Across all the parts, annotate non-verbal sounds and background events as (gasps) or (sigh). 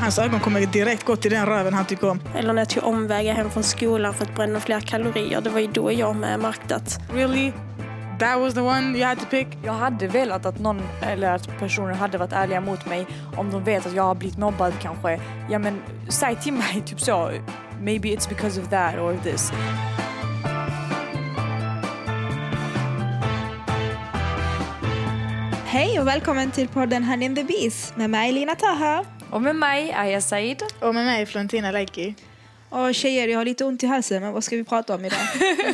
Hans ögon kommer direkt gå till den röven han tycker om. Eller när jag tog omvägar hem från skolan för att bränna fler kalorier. Det var ju då jag med märkte att Really? That was the one you had to pick? Jag hade velat att någon, eller att personer hade varit ärliga mot mig om de vet att jag har blivit mobbad kanske. Ja men säg till mig (laughs) typ så, maybe it's because of that or this. Hej och välkommen till podden Honey and the Bees med mig Lina Taha. Och med mig Aya Said. Och med mig Florentina Leikki. Och tjejer, jag har lite ont i halsen, men vad ska vi prata om idag?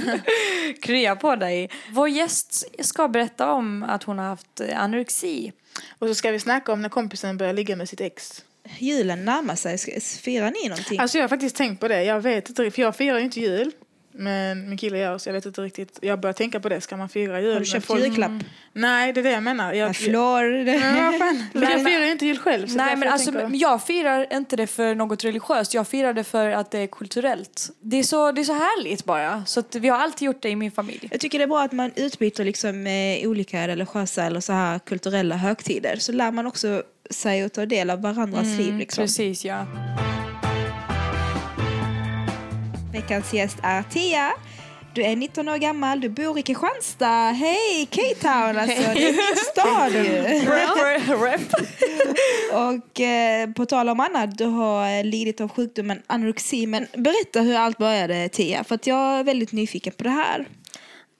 (laughs) Krya på dig. Vår gäst ska berätta om att hon har haft eh, anorexi. Och så ska vi snacka om när kompisen börjar ligga med sitt ex. Julen närmar sig, Ska- firar ni någonting? Alltså jag har faktiskt tänkt på det. Jag vet inte, för jag firar ju inte jul. Men min kille gör så jag vet inte riktigt. Jag börjar tänka på det. Ska man fira jul? har du köpt folk? julklapp? Nej, det är det jag menar. Jag, flor? Ja, vad fan. (laughs) Men jag firar ju inte jul själv. Så Nej men jag alltså tänker- jag firar inte det för något religiöst, jag firar det för att det är kulturellt. Det är så, det är så härligt bara. Så att vi har alltid gjort det i min familj. Jag tycker det är bra att man utbyter liksom eh, olika religiösa eller så här kulturella högtider. Så lär man också sig att ta del av varandras liv. Liksom. Precis ja. Veckans gäst är Tia. Du är 19 år gammal, du bor i Kristianstad. Hej, K-Town (laughs) alltså. Det är min stad ju. (laughs) Rep. (laughs) Och eh, på tal om annat, du har eh, lidit av sjukdomen anorexi. Men berätta hur allt började Tia, för att jag är väldigt nyfiken på det här.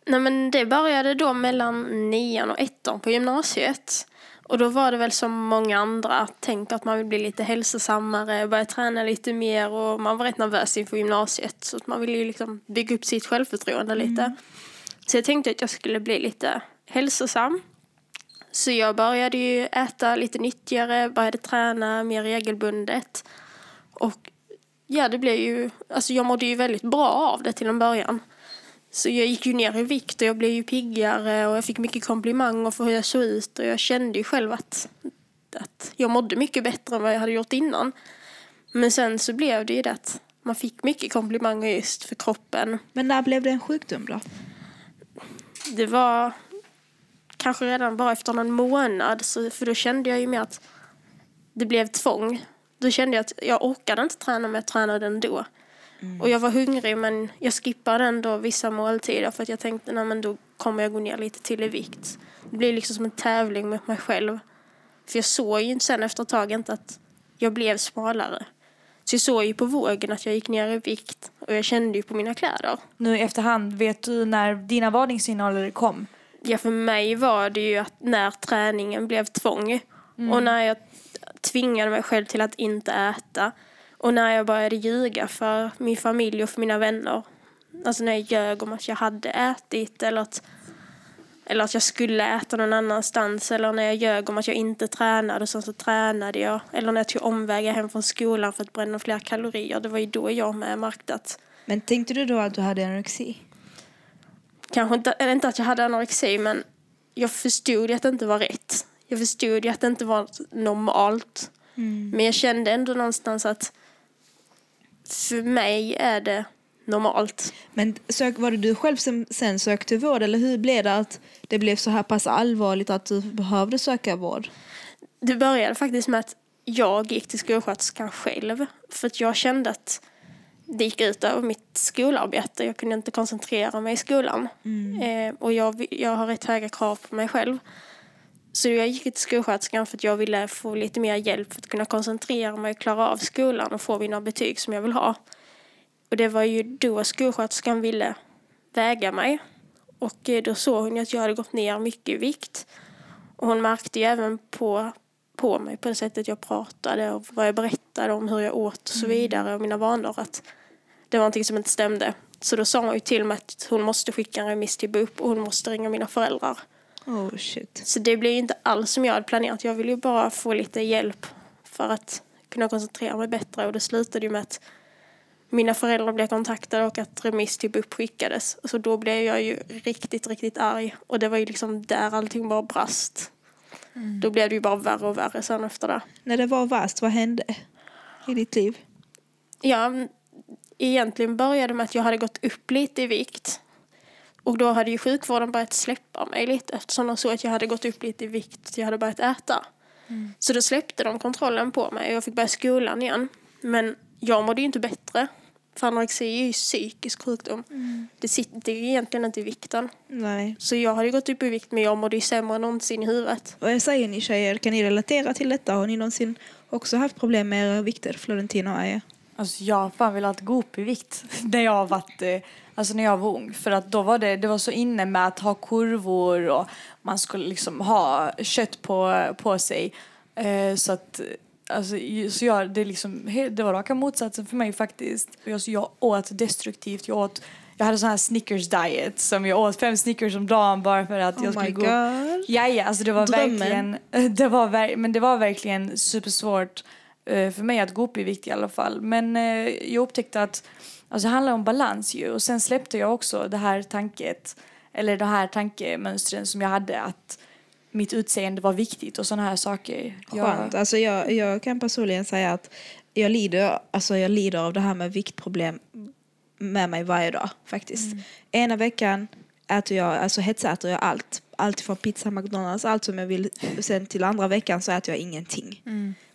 Nej men det började då mellan nian och ettan på gymnasiet. Och då var det väl som många andra, tänk att man vill bli lite hälsosammare, börja träna lite mer och man var rätt nervös inför gymnasiet. Så att man ville ju liksom bygga upp sitt självförtroende lite. Så jag tänkte att jag skulle bli lite hälsosam. Så jag började ju äta lite nyttigare, började träna mer regelbundet. Och ja, det blev ju, alltså jag mådde ju väldigt bra av det till en början. Så jag gick ju ner i vikt och jag blev ju piggare och jag fick mycket komplimanger för hur jag såg ut och jag kände ju själv att, att jag mådde mycket bättre än vad jag hade gjort innan. Men sen så blev det ju det att man fick mycket komplimanger just för kroppen. Men när blev det en sjukdom då? Det var kanske redan bara efter någon månad så, för då kände jag ju mer att det blev tvång. Då kände jag att jag orkade inte träna men jag tränade ändå. Och jag var hungrig men jag skippade ändå vissa måltider för att jag tänkte nej men då kommer jag gå ner lite till i vikt. Det blir liksom som en tävling med mig själv. För jag såg ju sen efter ett tag inte att jag blev smalare. Så jag såg ju på vågen att jag gick ner i vikt och jag kände ju på mina kläder. Nu i efterhand, vet du när dina varningssignaler kom? Ja, för mig var det ju att när träningen blev tvång och när jag tvingade mig själv till att inte äta och när jag började ljuga för min familj och för mina vänner. Alltså när jag ljög om att jag hade ätit eller att, eller att jag skulle äta någon annanstans eller när jag ljög om att jag inte tränade och sen så tränade jag. Eller när jag tog omvägar hem från skolan för att bränna fler kalorier. Det var ju då jag med märkte att Men tänkte du då att du hade anorexi? kanske inte, eller inte att jag hade anorexi men jag förstod ju att det inte var rätt. Jag förstod ju att det inte var normalt. Men jag kände ändå någonstans att för mig är det normalt. Men sök, var det du själv som sen sökte vård eller hur blev det att det blev så här pass allvarligt att du behövde söka vård? Det började faktiskt med att jag gick till skolsköterskan själv. För att jag kände att det gick ut över mitt skolarbete. Jag kunde inte koncentrera mig i skolan. Eh, och jag, jag har rätt höga krav på mig själv. Så jag gick till skolsköterskan för att jag ville få lite mer hjälp för att kunna koncentrera mig och klara av skolan och få mina betyg som jag vill ha. Och det var ju då skolsköterskan ville väga mig. Och eh, då såg hon att jag hade gått ner mycket i vikt. Och hon märkte ju även på, på mig på det sättet jag pratade och vad jag berättade om hur jag åt och så vidare och mina vanor att det var någonting som inte stämde. Så då sa hon ju till mig att hon måste skicka en remiss till BUP och hon måste ringa mina föräldrar. Oh shit. Så det blev inte alls som jag hade planerat. Jag ville ju bara få lite hjälp för att kunna koncentrera mig bättre och det slutade ju med att mina föräldrar blev kontaktade och att remiss till BUP skickades. Så då blev jag ju riktigt, riktigt arg. Och det var ju liksom där allting bara brast. Då blev det ju bara värre och värre sen efter det. När det var värst, vad hände i ditt liv? Ja, egentligen började med att jag hade gått upp lite i vikt. Och då hade ju sjukvården börjat släppa mig lite eftersom de såg att jag hade gått upp lite i vikt. Jag hade börjat äta. Så då släppte de kontrollen på mig och jag fick börja skolan igen. Men jag mådde ju inte bättre. För anorexi är ju psykisk sjukdom. Det sitter ju egentligen inte i vikten. Nej. Så jag hade gått upp i vikt men jag mådde ju sämre än någonsin i huvudet. Vad säger ni tjejer? Kan ni relatera till detta? Har ni någonsin också haft problem med era vikter? Florentina och Aja? Alltså jag har fan velat gå upp i vikt (laughs) när jag har varit, eh, alltså när jag var ung. För att då var det, det var så inne med att ha kurvor och man skulle liksom ha kött på, på sig. Eh, så att, alltså, så jag, det, liksom, det var raka motsatsen för mig faktiskt. Jag, så jag åt destruktivt, jag åt jag hade sån här Snickers diet som jag åt fem Snickers om dagen bara för att jag Oh skulle my gå. Ja, ja, alltså det var Drömmen. verkligen, (laughs) det var, men det var verkligen supersvårt för mig att gå upp i vikt i alla fall. Men eh, jag upptäckte att alltså, det handlar om balans ju och sen släppte jag också det här tanket, eller det här tankemönstren som jag hade att mitt utseende var viktigt och sådana här saker. Skönt. Alltså jag, jag kan personligen säga att jag lider, alltså jag lider av det här med viktproblem med mig varje dag faktiskt. Ena veckan äter jag, alltså hetsäter jag allt. Allt från pizza, McDonalds, allt som jag vill. Sen till andra veckan så äter jag ingenting.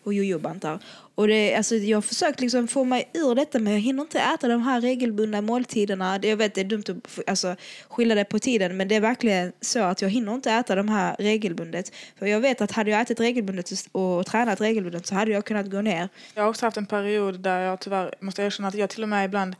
Och jojobantar. Och det, alltså jag har försökt liksom få mig ur detta men jag hinner inte äta de här regelbundna måltiderna. Jag vet det är dumt att alltså, skilja det på tiden men det är verkligen så att jag hinner inte äta de här regelbundet. För jag vet att hade jag ätit regelbundet och tränat regelbundet så hade jag kunnat gå ner. Jag har också haft en period där jag tyvärr måste erkänna att jag till och med ibland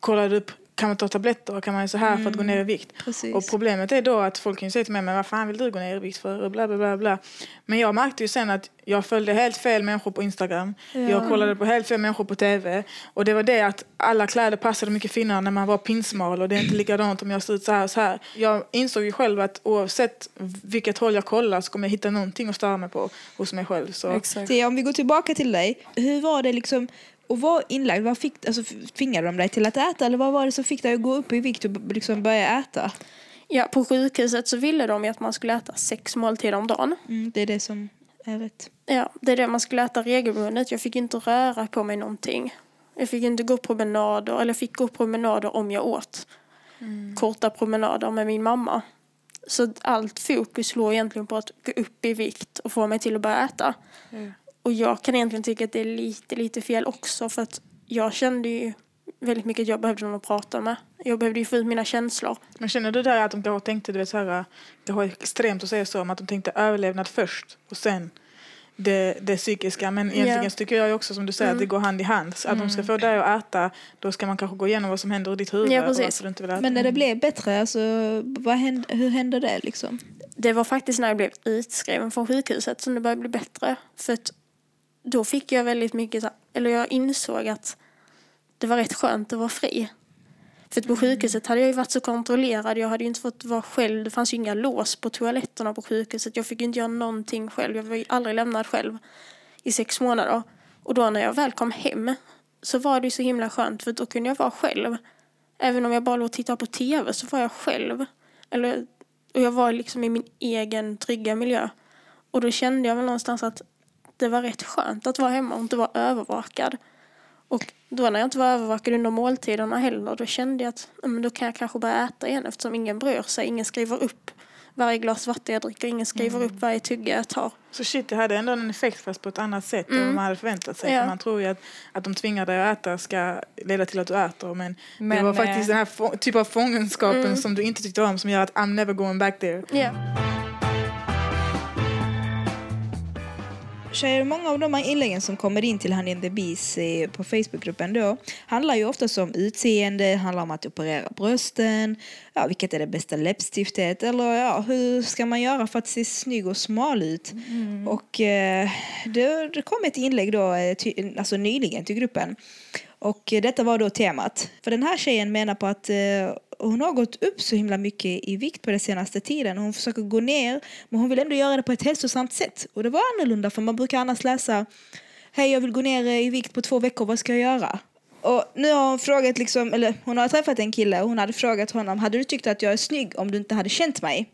kollade upp kan man ta tabletter och kan man göra så här för att gå ner i vikt. Precis. Och problemet är då att folk kan säga till mig men vad fan vill du gå ner i vikt för och bla bla bla bla. Men jag märkte ju sen att jag följde helt fel människor på Instagram. Jag kollade på helt fel människor på TV. Och det var det att alla kläder passade mycket finare när man var pinsmal och det är inte likadant om jag ser ut så här och så här. Jag insåg ju själv att oavsett vilket håll jag kollar så kommer jag hitta någonting att störa mig på hos mig själv. Så. Exakt. Om vi går tillbaka till dig. Hur var det liksom att vara inlagd? Vad fick, alltså, tvingade de dig till att äta eller vad var det som fick dig att gå upp i vikt och liksom börja äta? Ja, på sjukhuset så ville de ju att man skulle äta sex måltider om dagen. Mm, det är det som är rätt. Ja, det är det man skulle äta regelbundet. Jag fick inte röra på mig någonting. Jag fick inte gå promenader, eller jag fick gå promenader om jag åt. Korta promenader med min mamma. Så allt fokus låg egentligen på att gå upp i vikt och få mig till att börja äta. Och jag kan egentligen tycka att det är lite, lite fel också för att jag kände ju väldigt mycket att jag behövde någon att prata med. Jag behövde ju få ut mina känslor. Men känner du där att de kanske tänkte, du vet så här, det var extremt att säga så, om att de tänkte överlevnad först och sen det, det psykiska. Men egentligen så tycker jag också som du säger att det går hand i hand. Så att de ska få dig att äta, då ska man kanske gå igenom vad som händer i ditt huvud. Ja, och precis. varför du inte vill äta. Men när det blev bättre, alltså, vad hände, hur hände det liksom? Det var faktiskt när jag blev utskriven från sjukhuset som det började bli bättre. För att då fick jag väldigt mycket, eller jag insåg att det var rätt skönt att vara fri. För på sjukhuset hade jag ju varit så kontrollerad. Jag hade inte fått vara själv. Det fanns ju inga lås på toaletterna på sjukhuset. Jag fick inte göra någonting själv. Jag var ju aldrig lämnad själv i sex månader. Och då när jag väl kom hem så var det ju så himla skönt för då kunde jag vara själv. Även om jag bara låg och tittade på tv så var jag själv. Eller, och jag var liksom i min egen trygga miljö. Och då kände jag väl någonstans att det var rätt skönt att vara hemma och inte vara övervakad. Och då när jag inte var övervakad under måltiderna heller, då kände jag att ja, men då kan jag kanske börja äta igen eftersom ingen bryr sig. Ingen skriver upp varje glas vatten jag dricker, ingen skriver upp varje tugga jag tar. Så shit, det hade ändå en effekt fast på ett annat sätt än vad man hade förväntat sig. Ja. För man tror ju att, att de tvingar dig att äta ska leda till att du äter. Men, det Men, var eh, faktiskt den här få, typ av fångenskapen som du inte tyckte om som gör att I'm never going back there. Ja. Tjejer, många av de här inläggen som kommer in till Honey and the Bees eh, på Facebookgruppen då handlar ju oftast om utseende, handlar om att operera brösten, ja, vilket är det bästa läppstiftet eller ja, hur ska man göra för att se snygg och smal ut. Och eh, det, det kom ett inlägg då, eh, ty, alltså nyligen till gruppen och eh, detta var då temat. För den här tjejen menar på att eh, hon har gått upp så himla mycket i vikt på den senaste tiden. Hon försöker gå ner men hon vill ändå göra det på ett hälsosamt sätt. Och det var annorlunda för man brukar annars läsa Hej jag vill gå ner i vikt på två veckor, vad ska jag göra? Och nu har hon frågat liksom, eller hon har träffat en kille och hon hade frågat honom, hade du tyckt att jag är snygg om du inte hade känt mig?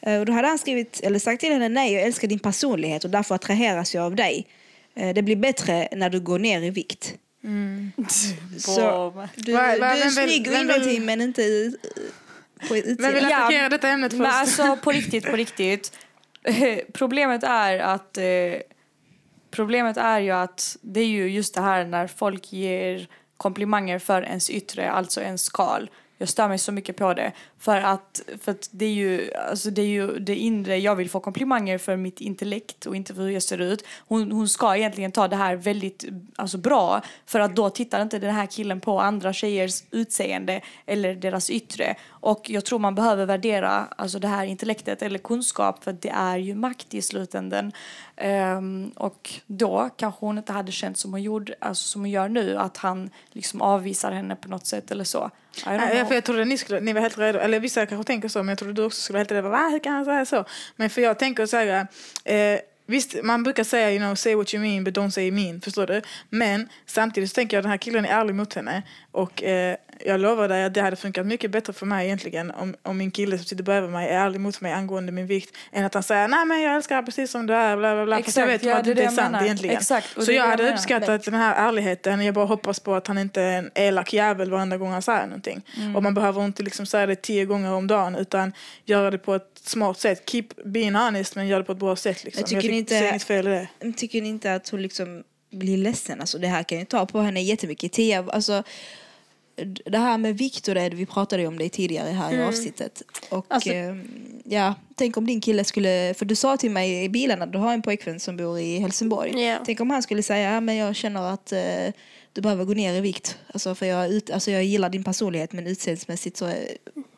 Eh, Och då hade han skrivit, eller sagt till henne, nej jag älskar din personlighet och därför attraheras jag av dig. Eh, Det blir bättre när du går ner i vikt. Så, Boom. du, Va- va- du är snygg vem vill- inuti men inte eh, på Vem vill. Ja, attackera detta ämnet först? Men alltså på riktigt, på riktigt. (laughs) problemet är att eh, problemet är ju att det är ju just det här när folk ger komplimanger för ens yttre, alltså ens skal. Jag stör mig så mycket på det. För att, för att det, är ju, alltså det är ju det inre, jag vill få komplimanger för mitt intellekt och inte för hur jag ser ut. Hon, hon ska egentligen ta det här väldigt alltså bra för att då tittar inte den här killen på andra tjejers utseende eller deras yttre. Och jag tror man behöver värdera alltså det här intellektet eller kunskap för det är ju makt i slutändan. Um, och då kanske hon inte hade känt som hon, gjorde, alltså som hon gör nu, att han liksom avvisar henne på något sätt eller så. Nej, för jag trodde ni, skulle, ni var helt redo, eller vissa kanske tänker så, men jag trodde du också skulle vara helt. Va, hur kan han säga så? Men för jag tänker så här, eh, Visst, man brukar säga you know, say what you mean but don't say mean, förstår du? Men samtidigt så tänker jag att den här killen är ärlig mot henne. Och eh, jag lovar dig att det hade funkat mycket bättre för mig egentligen om, om min kille som sitter bredvid mig är ärlig mot mig angående min vikt än att han säger nej men jag älskar dig precis som du är, bla bla bla. Exakt, jag vet ja, att det inte är sant menar. egentligen. Exakt, så jag hade jag uppskattat den här ärligheten, jag bara hoppas på att han inte är en elak jävel varenda gång han säger någonting. Mm. Och man behöver inte liksom säga det tio gånger om dagen utan göra det på ett smart sätt. Keep being honest men gör det på ett bra sätt. Liksom. Jag tycker jag inte, inget fel i det. Tycker ni inte att hon liksom blir ledsen? Alltså, det här kan ju ta på henne jättemycket tid. Alltså, det här med Viktor, det vi pratade om det tidigare här mm. i avsnittet. Och alltså, eh, ja, tänk om din kille skulle, för du sa till mig i bilen att du har en pojkvän som bor i Helsingborg. Yeah. Tänk om han skulle säga, men jag känner att eh, du behöver gå ner i vikt. Alltså, för jag, ut, alltså, jag gillar din personlighet men utseendemässigt så är,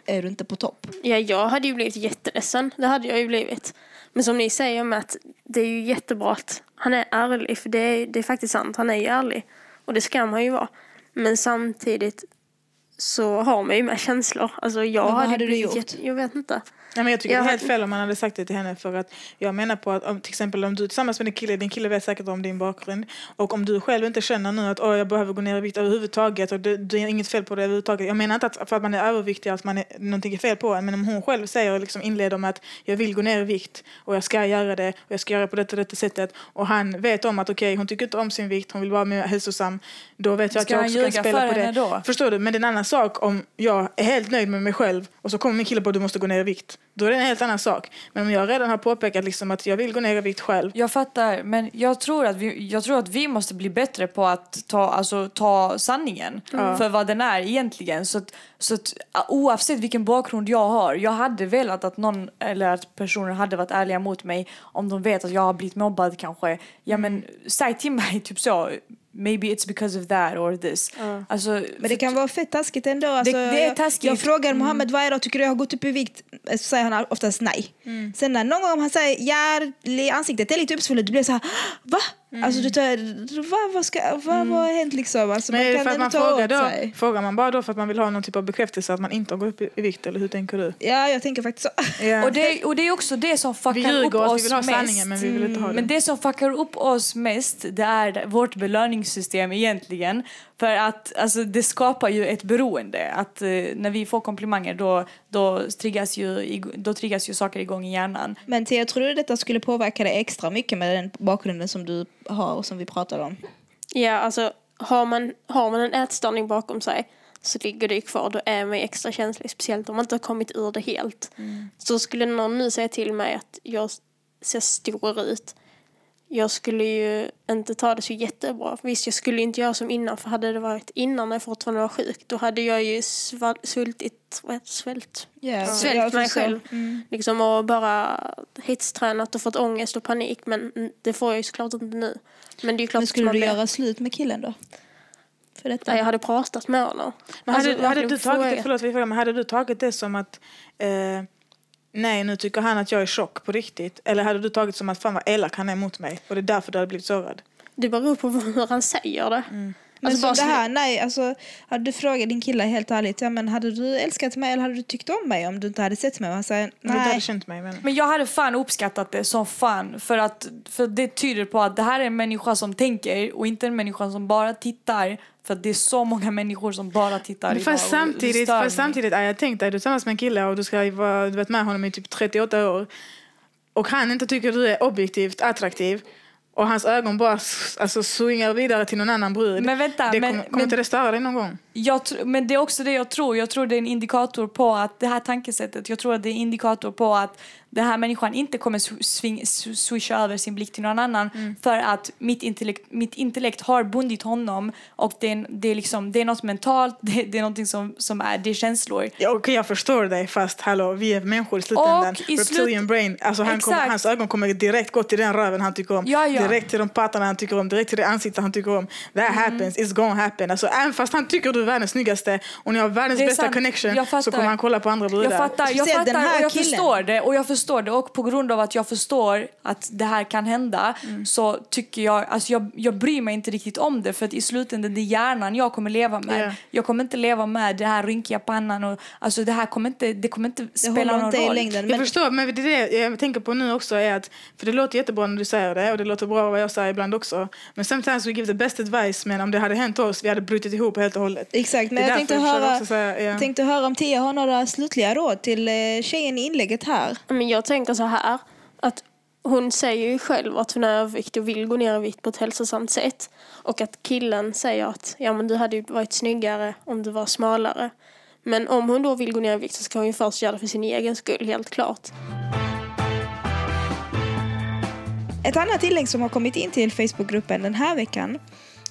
är, du inte på topp. Ja, jag hade ju blivit jätteledsen. Det hade jag ju blivit. Men som ni säger med att det är ju jättebra att han är ärlig. För det är, det är faktiskt sant, han är ju ärlig. Och det ska man ju vara. Men samtidigt så har man ju med känslor. Alltså jag vad hade du gjort? Jag vet inte. Nej, men jag tycker jag det är helt fel om man hade sagt det till henne för att jag menar på att om, till exempel om du tillsammans med din kille, din kille vet säkert om din bakgrund och om du själv inte känner nu att oh, jag behöver gå ner i vikt överhuvudtaget och det, det är inget fel på det överhuvudtaget. Jag menar inte att för att man är överviktig att man är, någonting är fel på en men om hon själv säger liksom inleder med att jag vill gå ner i vikt och jag ska göra det och jag ska göra det på detta, detta sättet och han vet om att okej okay, hon tycker inte om sin vikt, hon vill vara mer hälsosam då vet jag ska att jag också kan spela på det. Då? Förstår du? Men det är en annan sak om jag är helt nöjd med mig själv och så kommer min kille på att du måste gå ner i vikt. Då är det en helt annan sak. Men om jag redan har påpekat liksom att jag vill gå ner i vikt själv. Jag fattar, men jag tror att vi, jag tror att vi måste bli bättre på att ta, alltså, ta sanningen mm. för vad den är egentligen. Så att, så att, oavsett vilken bakgrund jag har, jag hade velat att någon eller att personer hade varit ärliga mot mig om de vet att jag har blivit mobbad kanske. Ja men säg till mig (laughs) typ så maybe it's because of that or this. Uh. Alltså, men det kan vara fett taskigt ändå. Alltså, det, det är taskigt. Jag, jag frågar mm. Mohammed varje dag, tycker du jag har gått upp i vikt? Så säger han oftast nej. Mm. Sen när någon gång han säger ja, ansiktet är lite uppsvullet, du blir så här, (gasps) va? Mm. Alltså du tar, vad, vad, ska, vad, mm. vad har hänt liksom? Alltså, men är det för att man frågar då, sig. frågar man bara då för att man vill ha någon typ av bekräftelse att man inte har gått upp i, vikt eller hur tänker du? Ja, jag tänker faktiskt så. Yeah. Och, det, och det är också det som fuckar upp oss, vi vill ha mest. Sanningen, men vi vill inte ha det. Men det som fuckar upp oss mest, det är vårt belöningssystem egentligen. För att alltså, det skapar ju ett beroende. Att eh, när vi får komplimanger då, då, triggas ju, då triggas ju saker igång i hjärnan. Men Tia, tror du detta skulle påverka dig extra mycket med den bakgrunden som du har och som vi pratade om? Ja, alltså har man, har man en ätstörning bakom sig så ligger det kvar. Då är man extra känslig, speciellt om man inte har kommit ur det helt. Mm. Så skulle någon nu säga till mig att jag ser stor ut jag skulle ju inte ta det så jättebra. Visst, jag skulle inte göra som innan, för hade det varit innan när jag fortfarande var sjuk, då hade jag ju svultit, vad heter svält? Yeah, Svält mig själv. Mm. Liksom, och bara hetstränat och fått ångest och panik, men det får jag ju såklart inte nu. Men det är klart men skulle du blir... göra slut med killen då? För detta? jag hade pratat med honom. Men hade, alltså, hade, du tagit det, förlåt, men hade du tagit det som att eh, nej nu tycker han att jag är tjock på riktigt. Eller hade du tagit som att fan vad elak han är mot mig och det är därför du hade blivit sårad? Det beror på (laughs) hur han säger det. Mm. Men alltså, det här, nej, alltså, hade du frågat din kille helt ärligt, ja, men hade du älskat mig eller hade du tyckt om mig om du inte hade sett mig? Han säger, nej. Du hade känt mig. Men... men jag hade fan uppskattat det som fan för att för det tyder på att det här är en människa som tänker och inte en människa som bara tittar för det är så många människor som bara tittar men fast samtidigt, fast samtidigt är jag tänkt dig, du är tillsammans med en kille och du ska vara du vet, med honom i typ 38 år och han inte tycker du är objektivt attraktiv och hans ögon bara alltså, swingar vidare till någon annan brud. Men vänta, det men, kommer, kommer inte det störa dig någon gång? Jag, men det är också det jag tror. Jag tror det är en indikator på att det här tankesättet, jag tror att det är en indikator på att den här människan inte kommer swisha över sin blick till någon annan Mm. för att mitt intellekt, mitt intellekt har bundit honom och det är, det är, liksom, det är något mentalt, (laughs) det, det är någonting som, som är, det är känslor. Ja, okej, jag förstår dig, fast hallå, vi är människor i slutändan. Och i Reptilian slut- brain, alltså han Exakt. hans ögon kommer direkt gå till den röven han tycker om. Ja, ja. Direkt till de pattarna han tycker om, direkt till det ansikte han tycker om. That Mm. happens, it's gonna happen. Alltså, även fast han tycker du är världens snyggaste och ni har världens bästa sant. connection fattar. så kommer han kolla på andra brudar. Jag fattar, jag Speciellt den fattar här och jag killen. förstår det. Och jag förstår det. Och på grund av att jag förstår att det här kan hända Mm. så tycker jag, alltså jag, jag bryr mig inte riktigt om det för att i slutändan det är hjärnan jag kommer leva med. Ja. Jag kommer inte leva med det här rynkiga pannan och alltså det här kommer inte, det kommer inte spela någon inte roll. längden. Jag Men förstår, men det är det jag tänker på nu också är att, för det låter jättebra när du säger det och det låter bra vad jag säger ibland också. Men sometimes we give the best advice, men om det hade hänt oss, vi hade brutit ihop helt och hållet. Exakt, men jag tänkte höra, säga, ja. tänkte höra om Tia har några slutliga råd till eh, tjejen i inlägget här. Men jag tänker så här att hon säger ju själv att hon är överviktig och vill gå ner i vikt på ett hälsosamt sätt. Och att killen säger att ja, men du hade ju varit snyggare om du var smalare. Men om hon då vill gå ner i vikt så ska hon ju först göra det för sin egen skull, helt klart. Ett annat tillägg som har kommit in till Facebookgruppen den här veckan,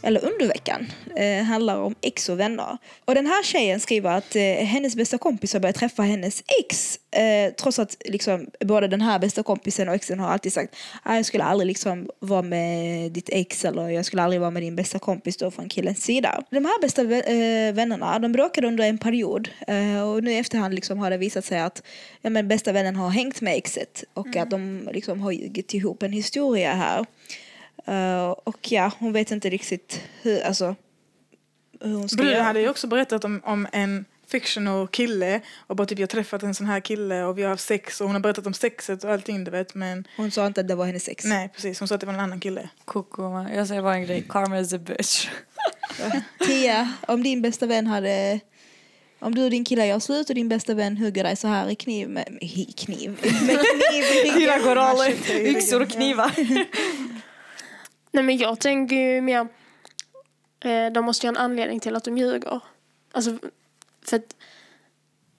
eller under veckan, eh, handlar om ex och vänner. Och den här tjejen skriver att eh, hennes bästa kompis har börjat träffa hennes ex. Eh, trots att liksom, både den här bästa kompisen och exen har alltid sagt att jag skulle aldrig liksom, vara med ditt ex eller jag skulle aldrig vara med din bästa kompis då från killens sida. De här bästa eh, vännerna de bråkade under en period eh, och nu i efterhand liksom har det visat sig att ja, men bästa vännen har hängt med exet och att de liksom har ljugit ihop en historia här. Eh, och ja, hon vet inte riktigt hur, alltså, hur hon ska Bruden göra. hade ju också berättat om, om en fictional kille och bara typ jag har träffat en sån här kille och vi har haft sex och hon har berättat om sexet och allting du vet men Hon sa inte att det var hennes ex. nej precis hon sa att det var en annan kille. Koko, man. jag säger bara en grej. Karma is a bitch. (laughs) Tia, om din bästa vän hade... Om du och din kille gör slut och din bästa vän hugger dig så här i kniv med... med i kniv? Med kniv i ryggen. Dina koraller, Machete i yxor och knivar. (laughs) Nej men jag tänker ju mer, eh, de måste ju ha en anledning till att de ljuger. Alltså, för att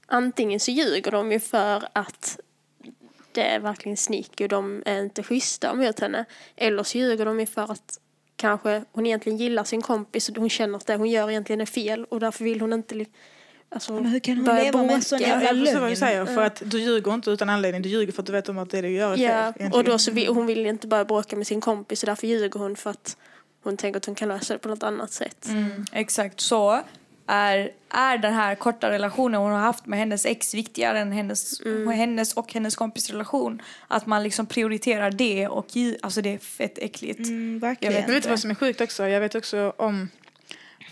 antingen så ljuger de ju för att det är verkligen snick och de är inte schyssta mot henne. Eller så ljuger de ju för att kanske hon egentligen gillar sin kompis och hon känner att det hon gör egentligen är fel och därför vill hon inte alltså, Men hur kan hon leva med en sån jävla Jag förstår vad du lögn? säger för att du ljuger inte utan anledning, du ljuger för att du vet om att det du gör är fel. Ja, egentligen. och då så vill, hon vill inte bara bråka med sin kompis och därför ljuger hon för att hon tänker att hon kan lösa det på något annat sätt. Mm, exakt så är, är den här korta relationen hon har haft med hennes ex viktigare än hennes, hennes och hennes kompis relation. Att man liksom prioriterar det och alltså det är fett äckligt. Mm, Jag verkligen. vet Men vet vad som är sjukt också? Jag vet också om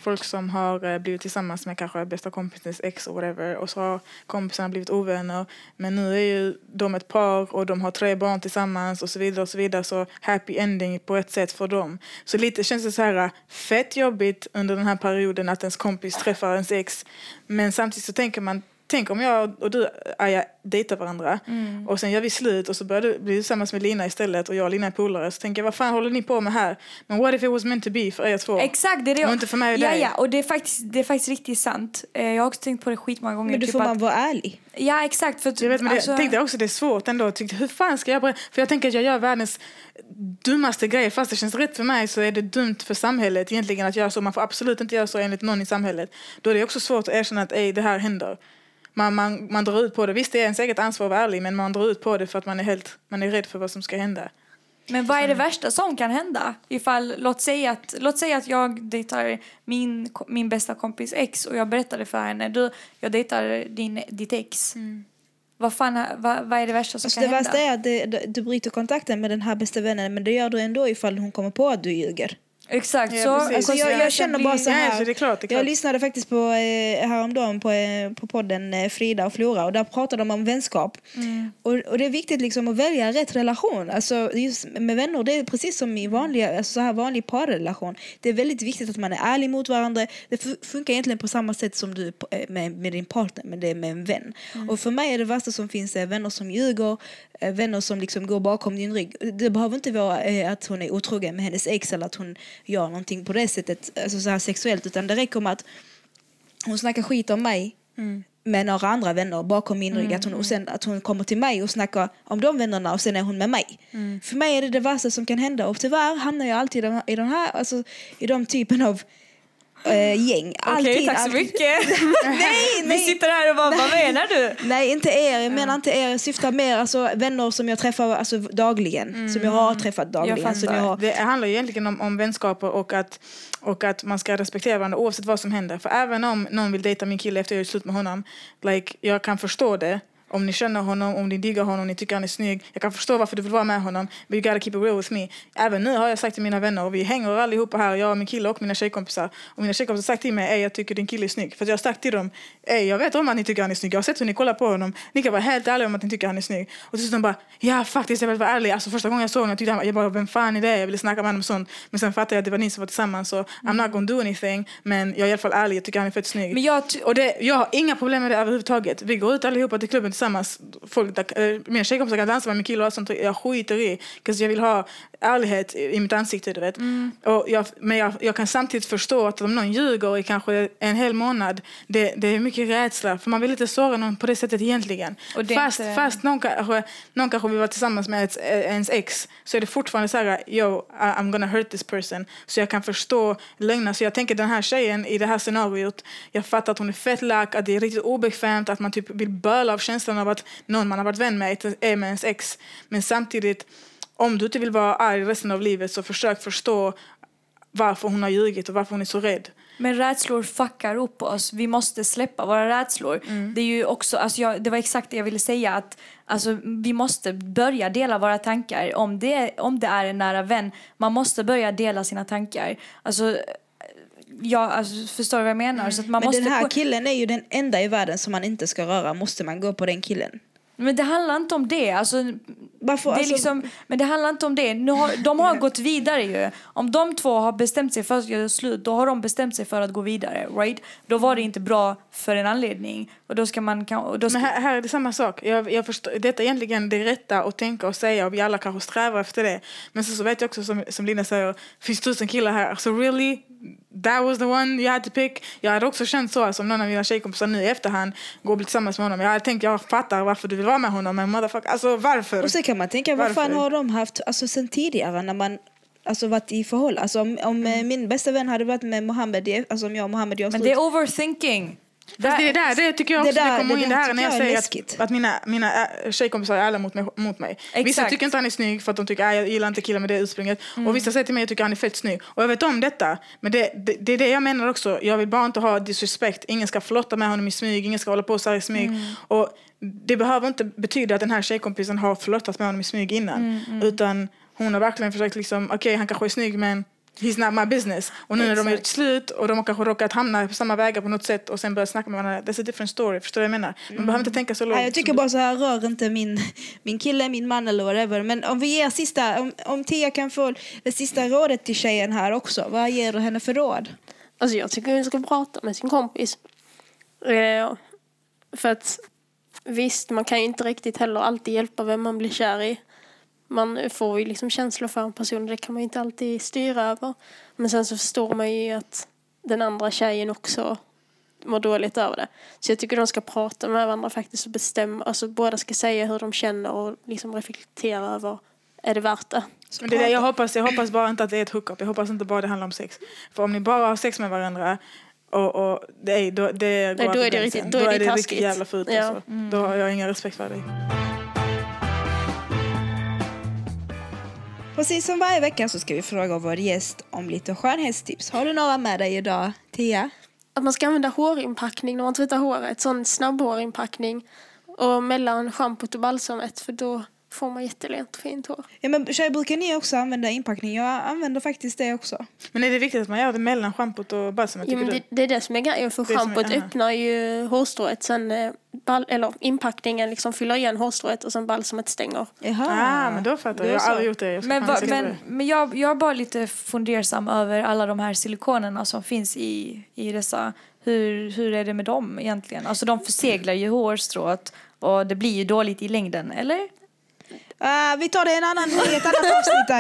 folk som har eh, blivit tillsammans med kanske bästa kompisens ex och whatever och så har kompisarna blivit ovänner. Men nu är ju de ett par och de har tre barn tillsammans och så vidare och så vidare. Så happy ending på ett sätt för dem. Så lite känns det så här eh, fett jobbigt under den här perioden att ens kompis träffar ens ex. Men samtidigt så tänker man Tänk om jag och du Aja, dejtar varandra och sen gör vi slut och så börjar du bli tillsammans med Lina istället och jag och Lina är polare så tänker jag vad fan håller ni på med här? Men what if it was meant to be för er två? Exakt, det är det. Och inte för mig och ja, dig. ja, och det är, faktiskt, det är faktiskt riktigt sant. Eh, Jag har också tänkt på det skitmånga gånger. Men då typ får att, man vara ärlig. Ja, exakt. För, att- Jag vet, men alltså- jag tänkte också det är svårt ändå. Tyckte, hur fan ska jag berätta? För jag tänker att jag gör världens dummaste grejer. Fast det känns rätt för mig så är det dumt för samhället egentligen att göra så. Man får absolut inte göra så enligt någon i samhället. Då är det också svårt att erkänna att ej, det här händer. Man, man, man drar ut på det. Visst, det är ens eget ansvar att vara ärlig men man drar ut på det för att man är, helt, man är rädd för vad som ska hända. Men vad är det värsta som kan hända? Ifall, låt säga att, låt säga att jag dejtar min, min bästa kompis ex och jag berättade för henne, du, jag dejtar din, ditt ex. Vad, fan, vad, vad är det värsta som Alltså kan det hända? värsta är att det, det, du bryter kontakten med den här bästa vännen men det gör du ändå ifall hon kommer på att du ljuger. Exakt, Ja, så. Alltså jag, jag känner bara så Ja, här. så det är klart, det är klart. Jag lyssnade faktiskt på eh, häromdagen på, eh, på podden eh, Frida och Flora och där pratade de om vänskap. Mm. Och, och det är viktigt liksom att välja rätt relation. Alltså just med vänner, det är precis som i vanliga, alltså så här vanlig parrelation. Det är väldigt viktigt att man är ärlig mot varandra. Det fu- funkar egentligen på samma sätt som du med, med din partner, men det är med en vän. Mm. Och för mig är det värsta som finns är vänner som ljuger, vänner som liksom går bakom din rygg. Det behöver inte vara att hon är otrogen med hennes ex eller att hon gör någonting på det sättet, alltså så här sexuellt, utan det räcker med att hon snackar skit om mig med några andra vänner bakom min rygg. Att hon, och sen att hon kommer till mig och snackar om de vännerna och sen är hon med mig. För mig är det det värsta som kan hända och tyvärr hamnar jag alltid i de, i de här, alltså i de typen av eh, gäng. Alltid, Okej, tack så mycket. (laughs) Nej, Vi nej. sitter här och bara, vad menar du? Nej, inte er. Jag menar inte er. Jag syftar mer alltså, vänner som jag träffar alltså, dagligen. Som jag har träffat dagligen. Som jag har, Det handlar ju egentligen om, om vänskaper och att, och att man ska respektera varandra oavsett vad som händer. För även om någon vill dejta min kille efter jag gjort slut med honom, like, jag kan förstå det. Om ni känner honom, om ni diggar honom, om ni tycker han är snygg. Jag kan förstå varför du vill vara med honom. But you gotta keep it real with me. Även nu har jag sagt till mina vänner, och vi hänger allihopa här, jag och min kille och mina tjejkompisar. Och mina tjejkompisar har sagt till mig, ey jag tycker din kille är snygg. För jag har sagt till dem, ey jag vet om att ni tycker han är snygg. Jag har sett hur ni kollar på honom. Ni kan vara helt ärliga om att ni tycker han är snygg. Och till slut de bara, ja faktiskt jag vill vara ärlig. Alltså första gången jag såg honom jag tyckte han, jag bara, vem fan är det? Jag ville snacka med honom och sånt. Men sen fattade jag att det var ni som var tillsammans. Så I'm not gonna do anything. Men jag är i alla fall ärlig, jag tycker han är fett snygg. Men jag, Och det, jag har inga problem med det överhuvudtaget. Vi går ut allihopa till klubben tillsammans. Folk, där, eh, mina tjejkompisar kan dansa med min kille och sånt. Jag skiter i. 'Cause jag vill ha ärlighet i, mitt ansikte. Du vet. Och jag, men jag, jag kan samtidigt förstå att om någon ljuger i kanske en hel månad. Det, det är mycket rädsla. För man vill inte såra någon på det sättet egentligen. Och det fast inte- fast någon, kanske, någon kanske vill vara tillsammans med ett, ens ex. Så är det fortfarande så här, yo, I'm gonna hurt this person. Så jag kan förstå lögner. Så jag tänker den här tjejen i det här scenariot. Jag fattar att hon är fett lack, att det är riktigt obekvämt, att man typ vill böla av känslan av att någon man har varit vän med är med ens ex. Men samtidigt, om du inte vill vara arg resten av livet så försök förstå varför hon har ljugit och varför hon är så rädd. Men rädslor fuckar upp oss. Vi måste släppa våra rädslor. Det är ju också, alltså jag, det var exakt det jag ville säga. Att, alltså, vi måste börja dela våra tankar. Om det, om det är en nära vän, man måste börja dela sina tankar. Alltså, jag alltså, förstår du vad jag menar? Så att man men måste den här gå- killen är ju den enda i världen som man inte ska röra. Måste man gå på den killen? Men det handlar inte om det. Alltså, Varför? det är Alltså, liksom, men det handlar inte om det. Nu har, de har (laughs) gått vidare ju. Om de två har bestämt sig för att göra slut, då har de bestämt sig för att gå vidare. Right? Då var det inte bra för en anledning. Och då ska man... Och då ska, Men här, här är det samma sak. Jag, jag förstår, detta är egentligen det rätta att tänka och säga och vi alla kanske strävar efter det. Men så, så vet jag också som, som Lina säger, det finns tusen killar här. Så really? That was the one you had to pick? Jag hade också känt så, alltså, om någon av mina tjejkompisar nu i efterhand går och blir tillsammans med honom. Jag hade tänkt, jag fattar varför du vill vara med honom, men motherfucker, alltså varför? Och så kan man tänka, vad fan Varför? har de haft alltså, sen tidigare när man alltså, varit i förhållande? Alltså, om om eh, min bästa vän hade varit med Mohammed, alltså om jag och Mohammed gör men slut. det är overthinking. Fast det, är där, det tycker jag också det, där- kommer det in där det här när jag jag säger att, att mina, mina tjejkompisar är ärliga mot mig. Mot mig. Vissa tycker inte han är snygg för att de tycker att jag gillar inte killar med det ursprunget. Och vissa säger till mig att jag tycker han är fett snygg. Och jag vet om detta. Men det, det, det är det jag menar också. Jag vill bara inte ha disrespect. Ingen ska flotta med honom i smyg. Ingen ska hålla på så här i smyg. Och det behöver inte betyda att den här tjejkompisen har flörtat med honom i smyg innan. Utan hon har verkligen försökt liksom, okej han kanske är snygg men He's not my business. Och nu när de har gjort slut och de har kanske råkat hamna på samma vägar på något sätt och sen börjat snacka med varandra. That's a different story. Förstår du vad jag menar? Man behöver inte tänka så långt. Nej, jag tycker bara så här, rör inte min, min kille, min man eller whatever. Men om vi ger sista, om, om Tia kan få det sista rådet till tjejen här också. Vad ger du henne för råd? Alltså jag tycker hon ska prata med sin kompis. Eh, för att visst, man kan ju inte riktigt heller alltid hjälpa vem man blir kär i. Man får ju liksom känslor för en person, det kan man ju inte alltid styra över. Men sen så förstår man ju att den andra tjejen också mår dåligt över det. Så jag tycker de ska prata med varandra faktiskt och bestämma, alltså båda ska säga hur de känner och liksom reflektera över, är det värt det? Men det är det jag hoppas. Jag hoppas bara inte att det är ett hookup. Jag hoppas inte bara det handlar om sex. För om ni bara har sex med varandra och, och det är, då, det går då är det riktigt- då är det riktigt taskigt. jävla fult. Ja. Alltså. Då har jag ingen respekt för dig. Precis som varje vecka så ska vi fråga vår gäst om lite skönhetstips. Har du några med dig idag, Tia? Att man ska använda hårinpackning när man tvättar håret. Sån snabb hårinpackning. Och mellan schampot och balsamet för då får man jättelent och fint hår. Ja, men tjejer, brukar ni också använda inpackning? Jag använder faktiskt det också. Men är det viktigt att man gör det mellan schampot och balsamet? Tycker men det, det är det som är grejen för är- schampot öppnar ju hårstrået. Sen eh, bal, eller inpackningen liksom fyller igen hårstrået och sen balsamet stänger. Jaha. Ah, men då fattar jag. Jag har aldrig gjort det. Jag Men, va, men, men jag, jag är bara lite fundersam över alla de här silikonerna som finns i, i dessa. Hur, hur är det med dem egentligen? Alltså de förseglar ju hårstrået och det blir ju dåligt i längden, eller? Uh, vi tar det i en annan, i ett annat avsnitt. Ja.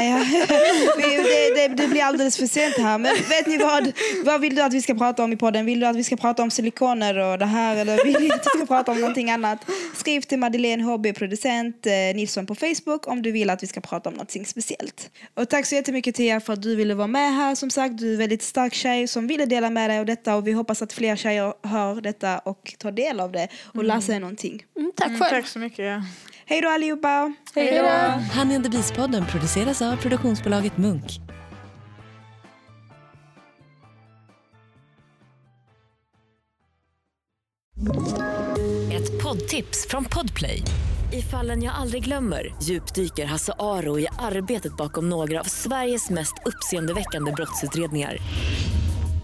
(laughs) vi, det, det, det, blir alldeles för sent här. Men vet ni vad? Vad vill du att vi ska prata om i podden? Vill du att vi ska prata om silikoner och det här? Eller vill du att vi ska prata om någonting annat? Skriv till Madeleine HB, producent eh, Nilsson på Facebook om du vill att vi ska prata om någonting speciellt. Och tack så jättemycket Tia för att du ville vara med här. Som sagt, du är en väldigt stark tjej som ville dela med dig av detta och vi hoppas att fler tjejer hör detta och tar del av det och lär sig någonting. Mm, tack Mm, själv. tack så mycket. Hej då allihopa! Hej då. Honey and the Beast-podden produceras av produktionsbolaget Munk. Ett poddtips från Podplay. I fallen jag aldrig glömmer djupdyker Hasse Aro i arbetet bakom några av Sveriges mest uppseendeväckande brottsutredningar.